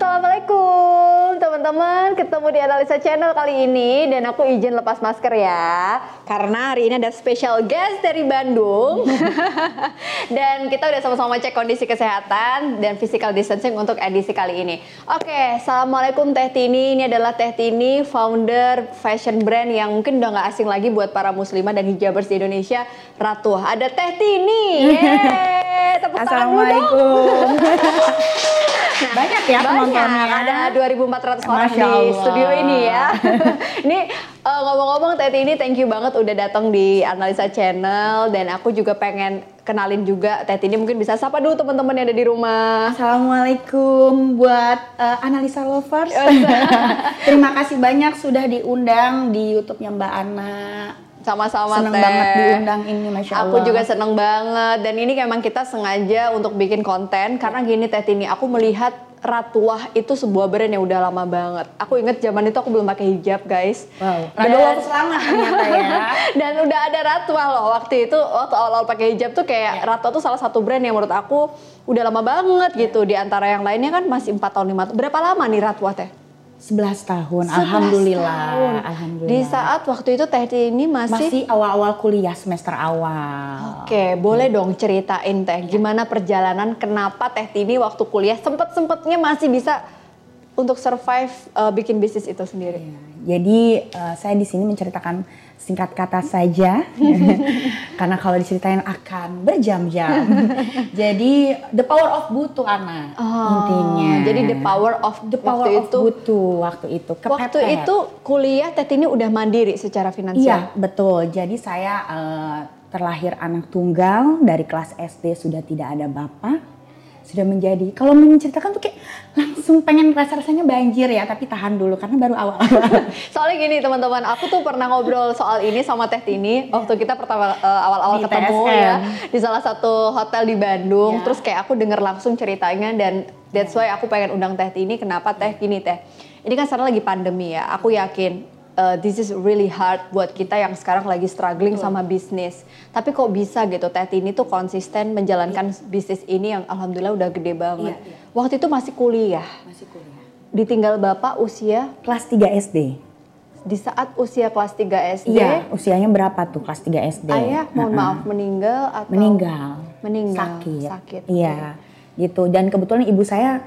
Assalamualaikum teman-teman, ketemu di Analisa Channel kali ini dan aku izin lepas masker ya. Karena hari ini ada special guest dari Bandung. Dan kita udah sama-sama cek kondisi kesehatan dan physical distancing untuk edisi kali ini. Oke, Assalamualaikum Teh Tini, ini adalah Teh Tini, founder fashion brand yang mungkin udah gak asing lagi buat para muslimah dan hijabers di Indonesia, Ratu. Ada Teh Tini, yeay, tepuk tangan dulu Assalamualaikum. Banyak ya penontonnya. Banyak, ada 2.400 orang Masya di studio ini ya. ini eh, ngomong-ngomong Teti ini thank you banget udah datang di Analisa Channel dan aku juga pengen kenalin juga Teti ini mungkin bisa sapa dulu teman-teman yang ada di rumah. Assalamualaikum buat eh, analisa lovers. Terima kasih banyak sudah diundang di YouTube-nya Mbak Ana. Sama-sama Seneng Teh. banget diundang ini, masya Allah. Aku juga seneng banget dan ini memang kita sengaja untuk bikin konten karena gini Teh Tini, aku melihat Ratuah itu sebuah brand yang udah lama banget. Aku inget zaman itu aku belum pakai hijab guys. Wow. Dan- Rado waktu ternyata ya. dan udah ada Ratuah loh waktu itu waktu awal-awal pakai hijab tuh kayak Ratuah tuh salah satu brand yang menurut aku udah lama banget gitu di antara yang lainnya kan masih 4 tahun 5 tahun. Berapa lama nih Ratuah teh? 11 tahun, 11 alhamdulillah. tahun. Alhamdulillah. Di saat waktu itu Teh ini masih, masih awal-awal kuliah semester awal. Oke, boleh dong ceritain Teh gimana perjalanan kenapa Teh Tini waktu kuliah sempet-sempetnya masih bisa untuk survive uh, bikin bisnis itu sendiri. Ya, Jadi eh, saya di sini menceritakan singkat kata saja, karena kalau diceritain akan berjam-jam. jadi the power of butuh anak intinya. Oh, Jadi the power of the power waktu of itu butuh waktu itu. waktu kepepet. itu kuliah Teh Tini udah mandiri secara finansial. Iya betul. Jadi saya eh, terlahir anak tunggal dari kelas SD sudah tidak ada bapak. Sudah menjadi, kalau menceritakan tuh kayak langsung pengen rasa-rasanya banjir ya, tapi tahan dulu karena baru awal-awal. Soalnya gini teman-teman, aku tuh pernah ngobrol soal ini sama Teh Tini waktu kita pertama eh, awal-awal Di ketemu TSM. ya di salah satu hotel di Bandung. Ya. Terus kayak aku denger langsung ceritanya dan that's why aku pengen undang Teh Tini. Kenapa Teh gini Teh? Ini kan sekarang lagi pandemi ya. Aku yakin eh, this is really hard buat kita yang sekarang lagi struggling sama bisnis. Tapi kok bisa gitu Teh Tini tuh konsisten menjalankan bisnis ini yang alhamdulillah udah gede banget. Iya, iya. Waktu itu masih kuliah. Masih kuliah. Ditinggal bapak usia Kelas 3 SD. di saat usia kelas 3 SD, Iya, usianya berapa tuh kelas 3 SD? ayah mohon Heeh. maaf meninggal atau meninggal. meninggal Sakit. sakit. Iya, gitu. Dan kebetulan ibu saya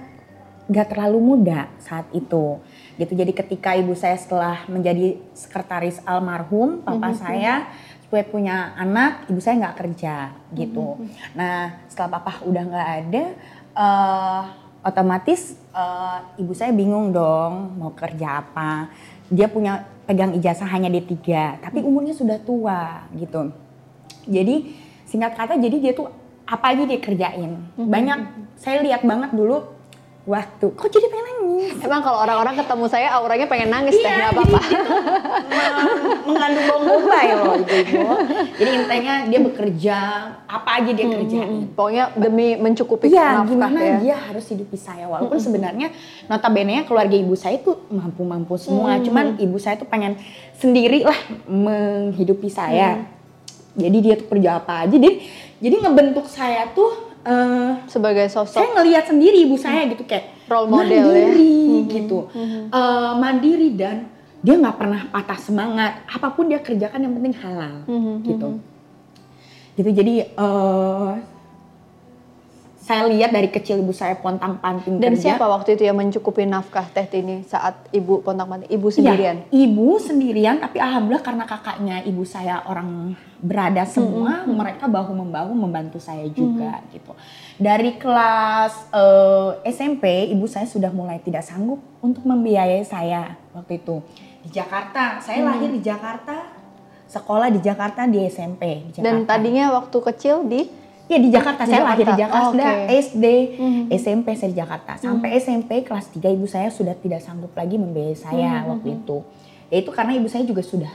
nggak terlalu muda saat itu. Gitu. Jadi ketika ibu saya setelah menjadi sekretaris almarhum papa saya supaya punya anak, ibu saya nggak kerja gitu. Nah, setelah papa udah nggak ada, eh, otomatis eh, ibu saya bingung dong mau kerja apa. Dia punya pegang ijazah hanya D3, tapi umurnya sudah tua gitu. Jadi singkat kata jadi dia tuh apa aja dia kerjain. Banyak saya lihat banget dulu waktu kok jadi pengen nangis. Emang kalau orang-orang ketemu saya auranya pengen nangis teh Iya, nggak apa-apa. Me- mengandung bawang bombay loh itu ibu. Jadi intinya dia bekerja apa aja dia kerjain. Pokoknya demi mencukupi Iya, nafkah gimana ya. dia harus hidupi saya walaupun sebenarnya notabene keluarga ibu saya itu mampu-mampu semua, cuman ibu saya tuh pengen sendiri lah menghidupi saya. Jadi dia tuh kerja apa aja, jadi jadi ngebentuk saya tuh eh, Sebagai sosok saya ngelihat sendiri ibu saya gitu kayak Role model ya. mandiri gitu. Eh, mandiri dan dia nggak pernah patah semangat. Apa pun dia kerjakan yang penting halal Mhm, gitu. Gitu jadi eh, saya lihat dari kecil ibu saya pontang panting dan kerja. siapa waktu itu yang mencukupi nafkah teh Tini saat ibu pontang panting? Ibu Iya, sendirian. ibu sendirian tapi alhamdulillah karena kakaknya ibu saya orang berada semua mereka bahu membahu membantu saya juga gitu. Dari kelas eh, SMP ibu saya sudah mulai tidak sanggup untuk membiayai saya waktu itu. Di Jakarta saya lahir di Jakarta sekolah di Jakarta di SMP di Jakarta. Dan tadinya waktu kecil di Iya di Jakarta, Di saya lahir di Jakarta. Oh, oke. SD, Mhm. SMP saya di Jakarta. Sampai SMP kelas 3 ibu saya sudah tidak sanggup lagi membiayai saya Mhm, waktu itu. Ya itu karena ibu saya juga sudah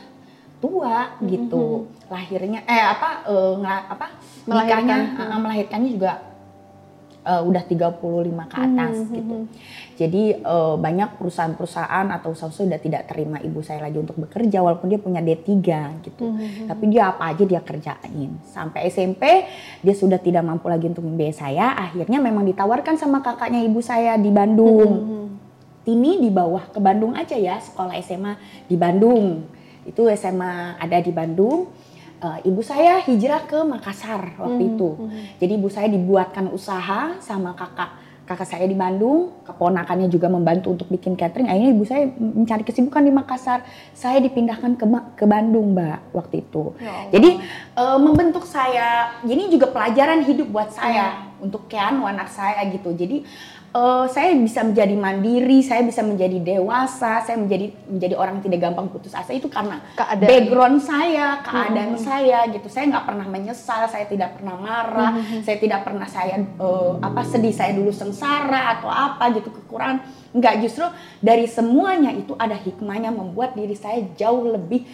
tua gitu. Lahirnya eh apa eh, apa Melahirkan. nikahnya eh, melahirkannya juga eh, udah 35 ke atas Mhm, gitu. mhm. Jadi eh, banyak perusahaan-perusahaan atau usaha sudah tidak terima ibu saya lagi untuk bekerja walaupun dia punya D3 gitu. Mhm. Tapi dia apa aja dia kerjain. Sampai SMP dia sudah tidak mampu lagi untuk membiayai saya. Akhirnya memang ditawarkan sama kakaknya ibu saya di Bandung. Mhm. Kartini di bawah ke Bandung aja ya sekolah SMA di Bandung itu SMA ada di Bandung uh, ibu saya hijrah ke Makassar waktu Mhm, itu. mhm. jadi ibu saya dibuatkan usaha sama kakak kakak saya di Bandung. Keponakannya juga membantu untuk bikin catering. Akhirnya ibu saya mencari kesibukan di Makassar. Saya dipindahkan ke Ma- ke Bandung mbak waktu itu. Ya Allah. jadi eh, membentuk saya ini juga pelajaran hidup buat saya untuk Keanu anak saya gitu jadi eh, saya bisa menjadi mandiri saya bisa menjadi dewasa saya menjadi menjadi orang yang tidak gampang putus asa itu karena Keadaan. background saya keadaan Hmm. saya gitu saya nggak pernah menyesal saya tidak pernah marah Hmm. saya tidak pernah saya eh, apa sedih saya dulu sengsara atau apa gitu kekurangan nggak justru dari semuanya itu ada hikmahnya membuat diri saya jauh lebih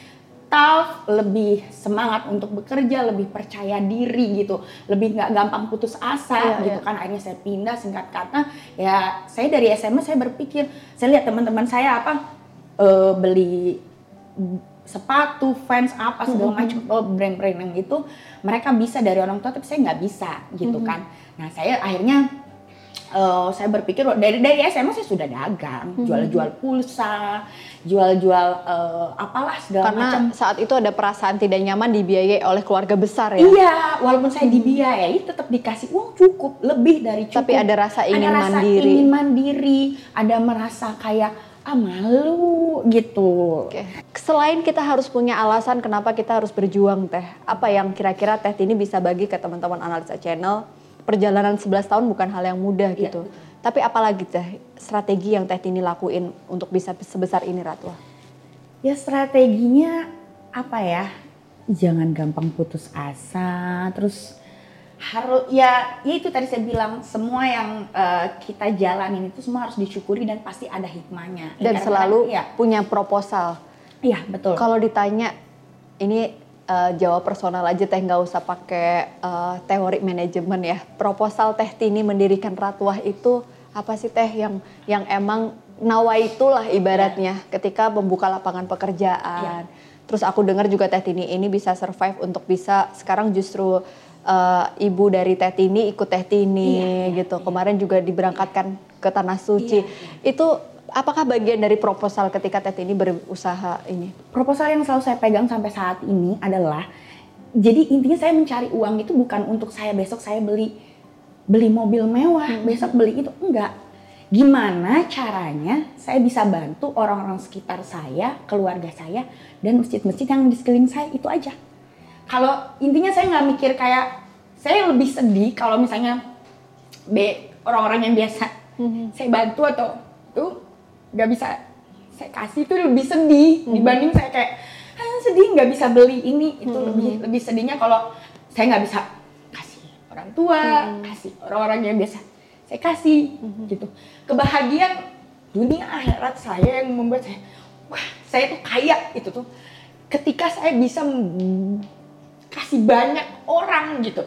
tough, lebih semangat untuk bekerja, lebih percaya diri gitu, lebih nggak gampang putus asa Iya, gitu iya. kan. Akhirnya saya pindah singkat kata, ya saya dari SMA saya berpikir, saya lihat teman-teman saya apa eh, beli sepatu, fans apa segala macam oh, brand-brand yang itu mereka bisa dari orang tua tapi saya nggak bisa gitu Mhm. kan. Nah saya akhirnya eh, saya berpikir dari dari SMA saya sudah dagang, Mhm. jual-jual pulsa, jual-jual eh, apalah segala Karena macam. saat itu ada perasaan tidak nyaman dibiayai oleh keluarga besar ya. Iya, walaupun saya dibiayai tetap dikasih uang cukup, lebih dari cukup. Tapi ada rasa ingin ada rasa mandiri. ingin mandiri, ada merasa kayak ah malu gitu. Oke. Selain kita harus punya alasan kenapa kita harus berjuang teh, apa yang kira-kira teh ini bisa bagi ke teman-teman analisa channel? Perjalanan 11 tahun bukan hal yang mudah Iya, gitu. Tapi apalagi teh strategi yang teh ini lakuin untuk bisa sebesar ini Ratwa? Ya strateginya apa ya? Jangan gampang putus asa, terus harus ya, ya itu tadi saya bilang semua yang eh, kita jalanin itu semua harus disyukuri dan pasti ada hikmahnya. Dan Kadang-kadang, selalu ya, punya proposal. iya betul. Kalau ditanya ini eh, jawab personal aja teh nggak usah pakai eh, teori manajemen ya. Proposal teh Tini mendirikan Ratwah itu apa sih teh yang yang emang nawaitulah ibaratnya ketika membuka lapangan pekerjaan. Terus aku dengar juga Teh Tini ini bisa survive untuk bisa sekarang justru eh, ibu dari Teh Tini ikut Teh Tini Iya, gitu. Kemarin juga diberangkatkan ke tanah suci. Iya, Itu apakah bagian dari proposal ketika Teh Tini berusaha ini? proposal yang selalu saya pegang sampai saat ini adalah jadi intinya saya mencari uang itu bukan untuk saya besok saya beli beli mobil mewah, besok beli itu enggak. Gimana caranya saya bisa bantu orang-orang sekitar saya, keluarga saya dan masjid-masjid yang di sekeliling saya itu aja. Kalau intinya saya nggak mikir kayak saya lebih sedih kalau misalnya B orang-orang yang biasa saya bantu atau tuh nggak bisa saya kasih itu lebih sedih dibanding saya kayak ah, sedih nggak bisa beli ini. Itu lebih lebih sedihnya kalau saya nggak bisa kasih orang tua kasih orang-orang yang biasa saya kasih gitu. Kebahagiaan dunia akhirat saya yang membuat saya wah saya tuh kaya. Itu tuh ketika saya bisa kasih banyak orang gitu.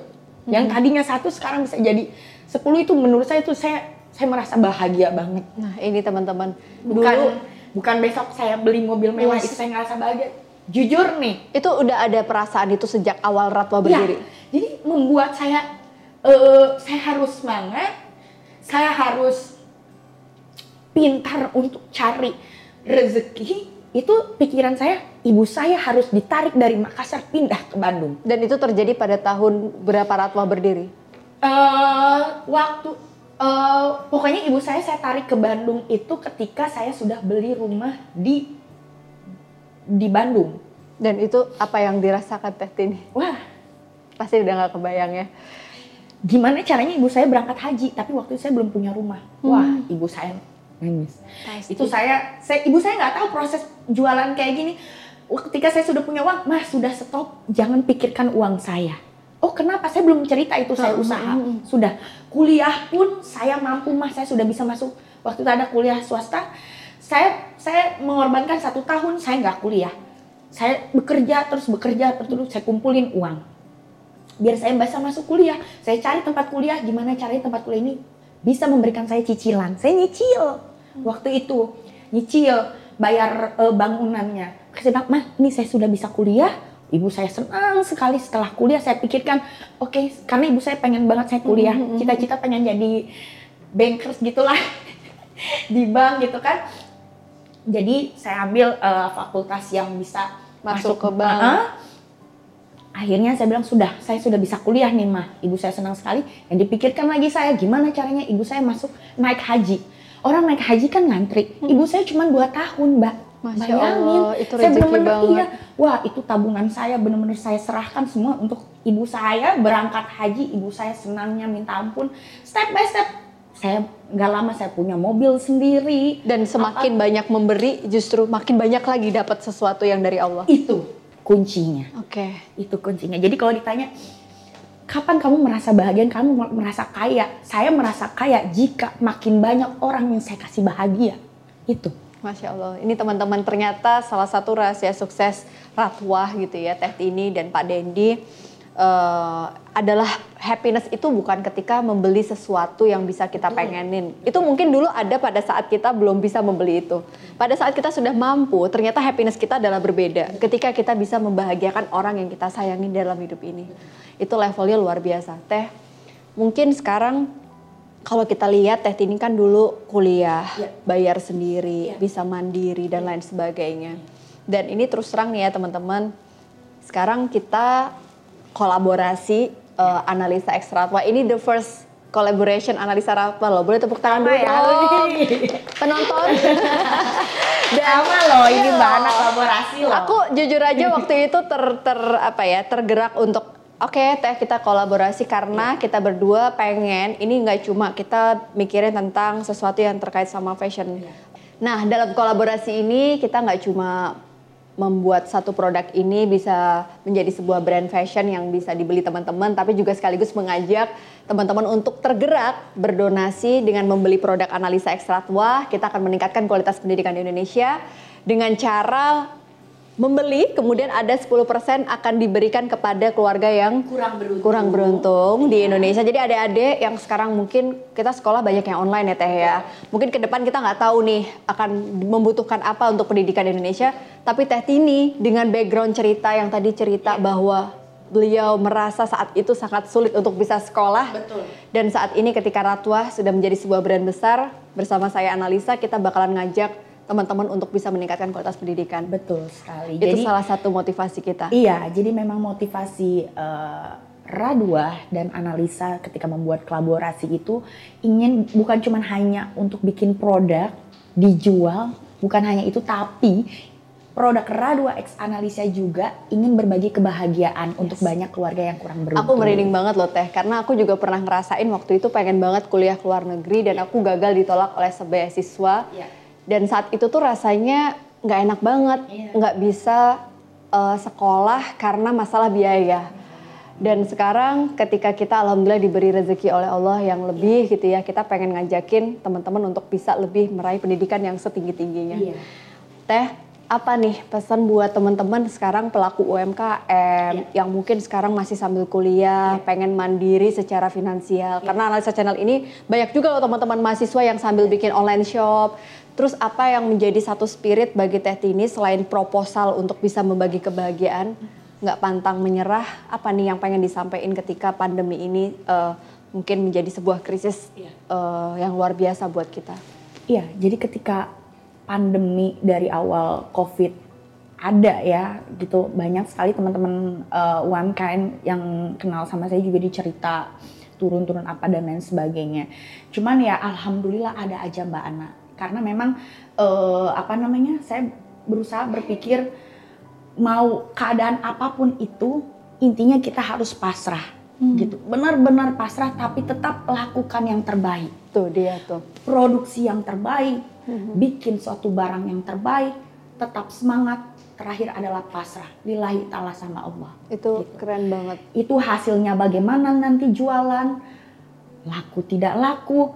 Yang tadinya satu sekarang bisa jadi sepuluh itu menurut saya itu saya saya merasa bahagia banget Nah ini teman-teman bukan dulu bukan besok saya beli mobil mewah Yes. itu saya ngerasa bahagia jujur nih itu udah ada perasaan itu sejak awal Ratwa Iya, berdiri. jadi membuat saya eh, saya harus semangat saya harus pintar untuk cari rezeki itu pikiran saya ibu saya harus ditarik dari Makassar pindah ke Bandung Dan itu terjadi pada tahun berapa Ratwa berdiri? eh waktu eh pokoknya ibu saya saya tarik ke Bandung itu ketika saya sudah beli rumah di di Bandung. Dan itu apa yang dirasakan Teh Tini? wah. Pasti udah nggak kebayang ya. gimana caranya ibu saya berangkat haji tapi waktu itu saya belum punya rumah. Wah ibu saya nangis. Pasti. itu saya saya ibu saya nggak tahu proses jualan kayak gini. Ketika saya sudah punya uang mah sudah stop. Jangan pikirkan uang saya oh kenapa? Saya belum cerita itu saya Hmm, usaha. hmm, hmm. sudah. Kuliah pun saya mampu mah saya sudah bisa masuk. Waktu itu ada kuliah swasta. Saya saya mengorbankan satu tahun saya nggak kuliah. Saya bekerja terus bekerja terus saya kumpulin uang. Biar saya bisa masuk kuliah. Saya cari tempat kuliah, gimana caranya tempat kuliah ini bisa memberikan saya cicilan. Saya nyicil. Waktu itu, nyicil bayar eh, bangunannya. Saya bilang, mah ini saya sudah bisa kuliah. Ibu saya senang sekali setelah kuliah. Saya pikirkan, oke, karena ibu saya pengen banget saya kuliah. Cita-cita pengen jadi bankers gitulah. di bank gitu kan. Jadi saya ambil uh, fakultas yang bisa masuk, masuk ke bank. Uh, akhirnya saya bilang sudah, saya sudah bisa kuliah nih mah. Ibu saya senang sekali. Yang dipikirkan lagi saya gimana caranya ibu saya masuk naik haji. Orang naik haji kan ngantri. Hmm. Ibu saya cuma dua tahun, Mbak. Masya Bayangin, Allah, itu saya benar-benar iya. Wah, itu tabungan saya benar-benar saya serahkan semua untuk ibu saya berangkat haji. Ibu saya senangnya minta ampun. Step by step saya nggak lama saya punya mobil sendiri dan semakin apa, banyak memberi justru makin banyak lagi dapat sesuatu yang dari Allah itu kuncinya oke okay. itu kuncinya jadi kalau ditanya kapan kamu merasa bahagia kamu merasa kaya saya merasa kaya jika makin banyak orang yang saya kasih bahagia itu Masya Allah, ini teman-teman ternyata salah satu rahasia sukses Ratwah gitu ya, Teh Tini dan Pak Dendi uh, adalah happiness itu bukan ketika membeli sesuatu yang bisa kita pengenin. Itu mungkin dulu ada pada saat kita belum bisa membeli itu. Pada saat kita sudah mampu, ternyata happiness kita adalah berbeda. Ketika kita bisa membahagiakan orang yang kita sayangi dalam hidup ini. Itu levelnya luar biasa. Teh, mungkin sekarang kalau kita lihat Teh Tini kan dulu kuliah, ya. bayar sendiri, ya. bisa mandiri dan lain sebagainya. Dan ini terus terang nih ya teman-teman, sekarang kita kolaborasi uh, analisa ekstra Wah ini the first collaboration analisa Ratwa loh. Boleh tepuk tangan dulu ya, penonton. Dan, Sama loh ini bahan kolaborasi loh. Aku jujur aja waktu itu ter, ter apa ya tergerak untuk Oke, okay, teh kita kolaborasi karena kita berdua pengen ini nggak cuma kita mikirin tentang sesuatu yang terkait sama fashion. Nah, dalam kolaborasi ini kita nggak cuma membuat satu produk ini bisa menjadi sebuah brand fashion yang bisa dibeli teman-teman tapi juga sekaligus mengajak teman-teman untuk tergerak berdonasi dengan membeli produk analisa ekstra tua. Kita akan meningkatkan kualitas pendidikan di Indonesia dengan cara membeli kemudian ada 10% akan diberikan kepada keluarga yang kurang beruntung, kurang beruntung di Indonesia. Jadi adik-adik yang sekarang mungkin kita sekolah banyak yang online ya Teh ya. Mungkin ke depan kita nggak tahu nih akan membutuhkan apa untuk pendidikan di Indonesia, tapi Teh Tini dengan background cerita yang tadi cerita bahwa beliau merasa saat itu sangat sulit untuk bisa sekolah. Betul. Dan saat ini ketika Ratwa sudah menjadi sebuah brand besar, bersama saya Analisa kita bakalan ngajak teman-teman untuk bisa meningkatkan kualitas pendidikan. Betul sekali. Itu jadi, salah satu motivasi kita. Iya, jadi memang motivasi uh, Radua dan analisa ketika membuat kolaborasi itu ingin bukan cuma hanya untuk bikin produk dijual, bukan hanya itu tapi produk Radua X Analisa juga ingin berbagi kebahagiaan yes. untuk banyak keluarga yang kurang beruntung. Aku merinding banget loh Teh, karena aku juga pernah ngerasain waktu itu pengen banget kuliah ke luar negeri dan aku gagal ditolak oleh sebuah siswa. Yeah dan saat itu tuh rasanya nggak enak banget iya. nggak yeah. bisa uh, sekolah karena masalah biaya dan sekarang ketika kita alhamdulillah diberi rezeki oleh Allah yang lebih gitu ya kita pengen ngajakin teman-teman untuk bisa lebih meraih pendidikan yang setinggi tingginya yeah. teh apa nih pesan buat teman-teman sekarang pelaku UMKM yeah. yang mungkin sekarang masih sambil kuliah, yeah. pengen mandiri secara finansial. Yeah. Karena analisa channel ini banyak juga loh teman-teman mahasiswa yang sambil bikin online shop, Terus apa yang menjadi satu spirit bagi Teh Tini selain proposal untuk bisa membagi kebahagiaan, nggak pantang menyerah, apa nih yang pengen disampaikan ketika pandemi ini uh, mungkin menjadi sebuah krisis uh, yang luar biasa buat kita? Iya, jadi ketika pandemi dari awal COVID ada ya gitu. Banyak sekali teman-teman uh, UMKM yang kenal sama saya juga dicerita turun-turun apa dan lain sebagainya. Cuman ya alhamdulillah ada aja Mbak Ana. Karena memang uh, apa namanya saya berusaha berpikir mau keadaan apa pun itu intinya kita harus pasrah hmm. gitu. Benar-benar pasrah tapi tetap lakukan yang terbaik. Tuh dia tuh. Produksi yang terbaik hmm. bikin suatu barang yang terbaik tetap semangat terakhir adalah pasrah lillahi ta'ala sama Allah itu gitu. keren banget itu hasilnya bagaimana nanti jualan laku tidak laku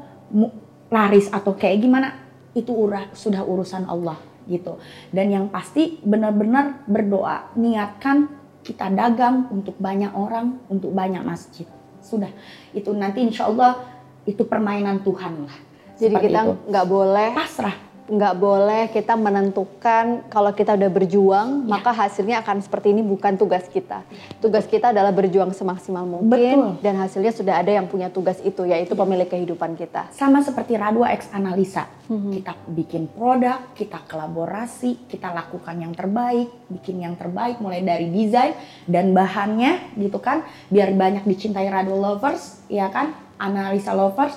laris atau kayak gimana itu urah, sudah urusan Allah gitu. Dan yang pasti benar-benar berdoa, niatkan kita dagang untuk banyak orang, untuk banyak masjid. Sudah, itu nanti insya Allah itu permainan Tuhan lah. Jadi kita nggak boleh pasrah, nggak boleh kita menentukan kalau kita udah berjuang Ya. maka hasilnya akan seperti ini bukan tugas kita. Tugas kita adalah berjuang semaksimal mungkin Betul. dan hasilnya sudah ada yang punya tugas itu yaitu pemilik kehidupan kita. Sama seperti Radua X Analisa. Mhm. Kita bikin produk, kita kolaborasi, kita lakukan yang terbaik, bikin yang terbaik mulai dari desain dan bahannya gitu kan, biar banyak dicintai Radua lovers, ya kan, analisa lovers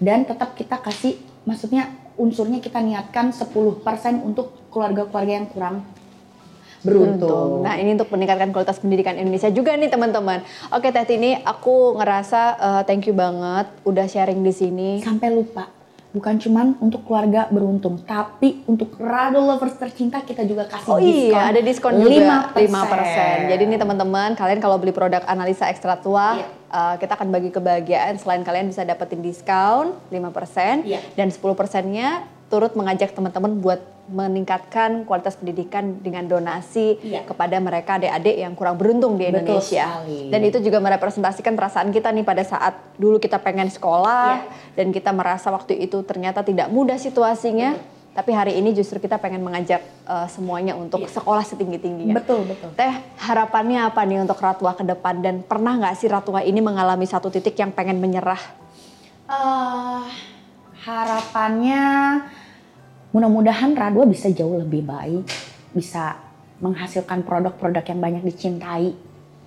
dan tetap kita kasih maksudnya unsurnya kita niatkan 10% untuk keluarga-keluarga yang kurang beruntung. Nah ini untuk meningkatkan kualitas pendidikan Indonesia juga nih teman-teman. Oke Teh Tini, aku ngerasa eh, thank you banget udah sharing di sini. sampai lupa bukan cuman untuk keluarga beruntung tapi untuk Rado lovers tercinta kita juga kasih Oh diskon iya, ada diskon juga 5%. 5%. Jadi nih teman-teman, kalian kalau beli produk analisa ekstra tua, Iya. Eh, kita akan bagi kebahagiaan selain kalian bisa dapetin diskon 5% Iya. dan 10%-nya turut mengajak teman-teman buat meningkatkan kualitas pendidikan dengan donasi Iya. kepada mereka adik-adik yang kurang beruntung di Betul Indonesia. sekali. Dan itu juga merepresentasikan perasaan kita nih pada saat dulu kita pengen sekolah Iya. dan kita merasa waktu itu ternyata tidak mudah situasinya. Tapi hari ini justru kita pengen mengajak eh, semuanya untuk Iya. sekolah setinggi-tingginya. betul betul Teh, harapannya apa nih untuk Ratwa ke depan dan pernah nggak sih Ratwa ini mengalami satu titik yang pengen menyerah? Eh, harapannya mudah-mudahan Radua bisa jauh lebih baik bisa menghasilkan produk-produk yang banyak dicintai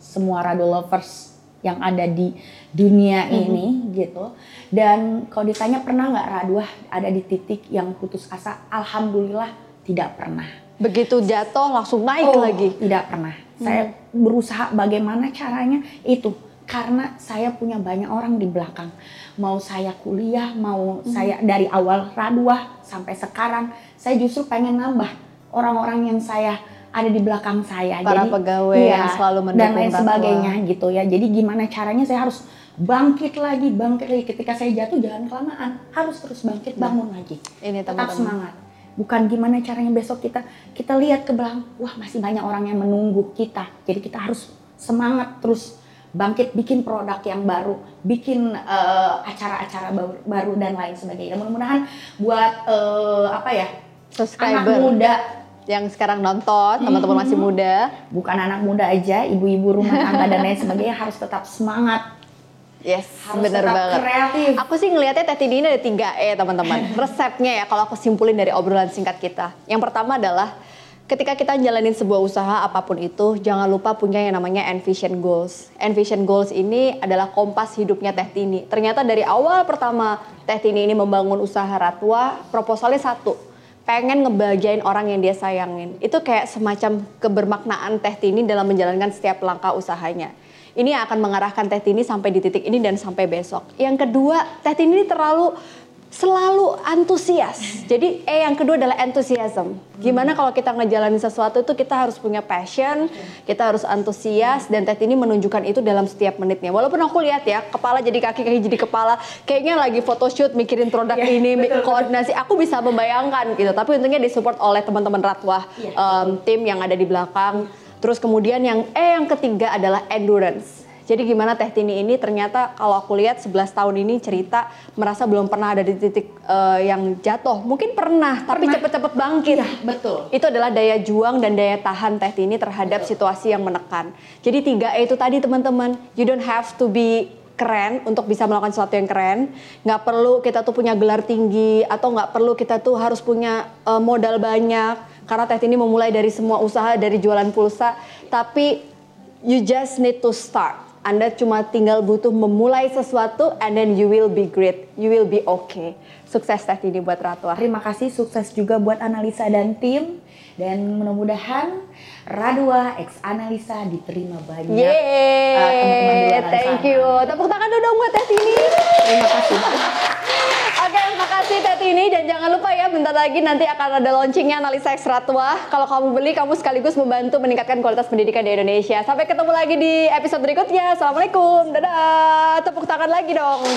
semua Rado lovers yang ada di dunia ini gitu dan kalau ditanya pernah nggak Radua ada di titik yang putus asa Alhamdulillah tidak pernah Begitu jatuh langsung naik Oh, lagi. Tidak pernah. Saya berusaha bagaimana caranya itu karena saya punya banyak orang di belakang. Mau saya kuliah, mau saya dari awal raduah sampai sekarang, saya justru pengen nambah orang-orang yang saya ada di belakang saya. Para pegawai yang selalu dan mendukung lain Radua. sebagainya gitu ya. Jadi gimana caranya saya harus bangkit lagi, bangkit lagi. Ketika saya jatuh jangan kelamaan, harus terus bangkit, bangun lagi Ini tetap teman-teman. semangat. Bukan gimana caranya besok kita kita lihat ke belakang, wah masih banyak orang yang menunggu kita. Jadi kita harus semangat terus bangkit bikin produk yang baru, bikin eh, acara-acara baru, baru dan lain sebagainya. Mudah-mudahan buat eh, apa ya anak Subscriber muda, yang sekarang nonton, teman-teman masih muda. bukan anak muda aja, ibu-ibu rumah tangga dan lain sebagainya harus tetap semangat, Yes, harus bener tetap banget. kreatif. Aku sih ngelihatnya Teh Tini ini ada 3 E teman-teman. Resepnya ya kalau aku simpulin dari obrolan singkat kita. Yang pertama adalah ketika kita jalanin sebuah usaha apa pun itu, jangan lupa punya yang namanya envision goals. Envision goals ini adalah kompas hidupnya Teh Tini. Ternyata dari awal pertama Teh Tini ini membangun usaha Ratwa, proposalnya satu. Pengen ngebahagiain orang yang dia sayangin. Itu kayak semacam kebermaknaan Teh Tini dalam menjalankan setiap langkah usahanya. Ini yang akan mengarahkan Teh Tini sampai di titik ini dan sampai besok. Yang kedua, Teh Tini ini terlalu selalu antusias. Jadi eh yang kedua adalah enthusiasm. Gimana kalau kita ngejalanin sesuatu itu kita harus punya passion, kita harus antusias dan Teh Tini menunjukkan itu dalam setiap menitnya. Walaupun aku lihat ya, kepala jadi kaki, kaki jadi kepala, kayaknya lagi photoshoot mikirin produk Iya, ini, betul, betul. koordinasi. Aku bisa membayangkan gitu. Tapi untungnya disupport oleh teman-teman Ratwah, Iya, em, tim yang ada di belakang. Terus kemudian yang eh yang ketiga adalah endurance. Jadi gimana Teh Tini ini ternyata kalau aku lihat 11 tahun ini cerita merasa belum pernah ada di titik eh, yang jatuh. Mungkin pernah, tapi Pernah. cepet-cepet bangkit. Iya, betul. Itu adalah daya juang dan daya tahan Teh Tini terhadap situasi yang menekan. Jadi tiga E itu tadi teman-teman, you don't have to be keren untuk bisa melakukan sesuatu yang keren. Nggak perlu kita tuh punya gelar tinggi atau nggak perlu kita tuh harus punya eh, modal banyak. Karena Teh Tini memulai dari semua usaha dari jualan pulsa, tapi you just need to start. Anda cuma tinggal butuh memulai sesuatu and then you will be great. You will be okay. Sukses Teh Tini buat Ratwa. Terima kasih, sukses juga buat analisa dan tim. Dan mudah-mudahan Radua X Analisa diterima banyak. Ah, teman-teman di Yeay, luar thank sana. you. Tepuk tangan dong buat Teh Tini. Terima kasih. Oke, makasih Teh Tini dan jangan lupa ya bentar lagi nanti akan ada launchingnya analisa ekstra tua. Kalau kamu beli, kamu sekaligus membantu meningkatkan kualitas pendidikan di Indonesia. Sampai ketemu lagi di episode berikutnya. Assalamualaikum, dadah. Tepuk tangan lagi dong.